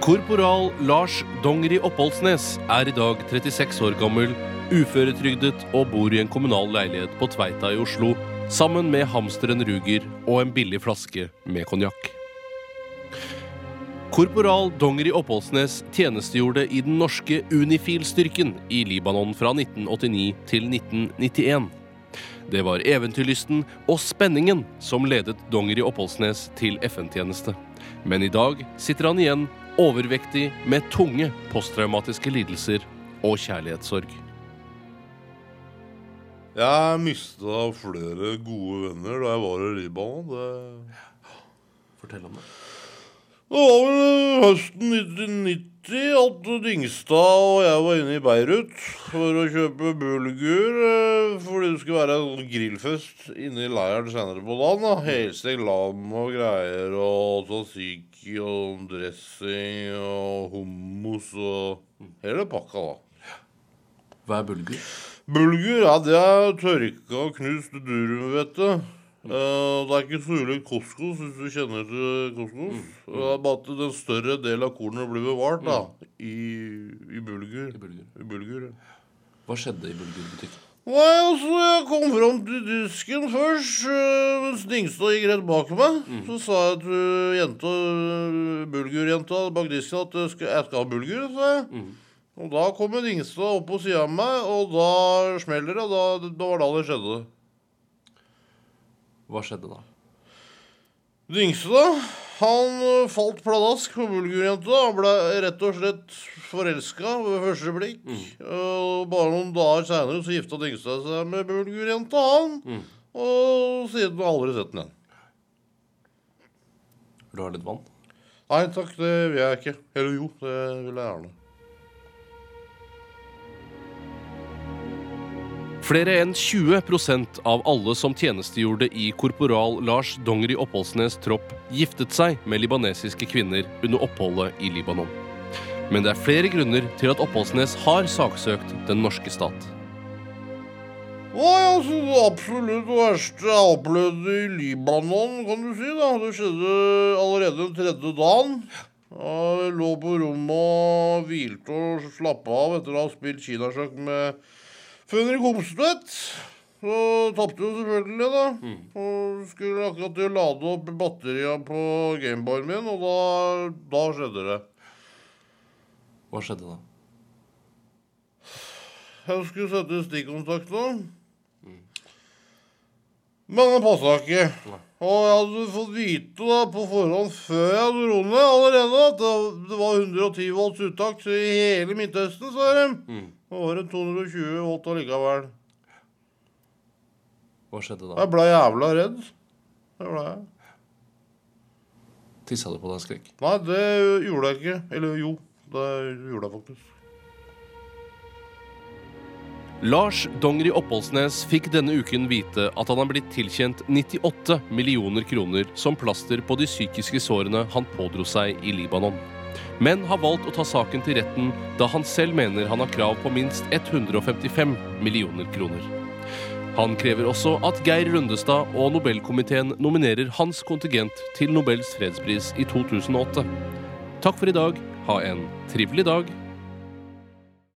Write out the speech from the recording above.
Korporal Lars Dongeri Oppholdsnes er i dag 36 år gammel, uføretrygdet og bor i en kommunal leilighet på Tveita i Oslo sammen med hamsteren Ruger og en billig flaske med konjakk. Korporal Dongeri Oppholdsnes tjenestegjorde i den norske Unifil-styrken i Libanon fra 1989 til 1991. Det var eventyrlysten og spenningen som ledet Dongeri Oppholdsnes til FN-tjeneste. Men i dag sitter han igjen overvektig med tunge posttraumatiske lidelser og kjærlighetssorg. Jeg mista flere gode venner da jeg var i Libanon. Det, Fortell om det. det var vel høsten 1990 at Dingstad og jeg var inne i Beirut for å kjøpe bulgur. eh, Fordi det skulle være en grillfest inne i leiren senere på dagen. da. Helstekt lam og greier og tzatziki og dressing og hummus og hele pakka, da. Hva er bulgur? Bulgur, ja, det er tørka og knust durumhvete. Uh, det er ikke så ulikt couscous, hvis du kjenner til couscous. Det er bare at den større delen av kornet blir bevart da, i, i bulgur. I bulgur. I bulgur. ja. Hva skjedde i bulgurbutikken? Nei, altså, jeg kom fram til disken først, mens Dingstad gikk rett bak meg. Så sa jeg til jenta, bulgurjenta bak disken at jeg skal, jeg skal ha bulgur, sa jeg. Og da kommer Dingstad opp på sida av meg, og da smeller det. Da, det var da det skjedde. Hva skjedde da? Den yngste, da. han øh, falt pladask på bulgurjenta. Han ble rett og slett forelska ved første blikk. Og bare noen dager seinere så gifta yngste seg med bulgurjenta, han. Og siden har aldri sett den igjen. Vil du ha litt vann? Nei takk, det vil jeg ikke. Eller jo, det vil jeg gjerne. Flere enn 20% av alle som tjenestegjorde i korporal Lars Dongeri Oppholdsnes tropp, giftet seg med libanesiske kvinner under oppholdet i Libanon. Men det er flere grunner til at Oppholdsnes har saksøkt den norske stat. Nei, altså Det absolutt verste jeg opplevde i Libanon, kan du si. da. Det skjedde allerede den tredje dagen. Jeg lå på rommet og hvilte og slappa av etter å ha spilt kinasjakk med Fønrik Homstvedt. Så tapte jo selvfølgelig, da. Og skulle akkurat til å lade opp batteriene på Gameboyen min, og da, da skjedde det. Hva skjedde da? Jeg skulle sette stikkontakt nå. Men den passa ikke. Og jeg hadde fått vite da på forhånd før jeg dro ned allerede at det var 110 volts uttak i hele Midtøsten, sa de. Nå var det 220 volt allikevel. Hva skjedde da? Jeg ble jævla redd. Det ble jeg. Tissa du på deg skrekk? Nei, det gjorde jeg ikke. Eller jo, det gjorde jeg faktisk. Lars Dongeri Oppholdsnes fikk denne uken vite at han har blitt tilkjent 98 millioner kroner som plaster på de psykiske sårene han pådro seg i Libanon. Men har valgt å ta saken til retten da han selv mener han har krav på minst 155 millioner kroner. Han krever også at Geir Rundestad og Nobelkomiteen nominerer hans kontingent til Nobels fredspris i 2008. Takk for i dag. Ha en trivelig dag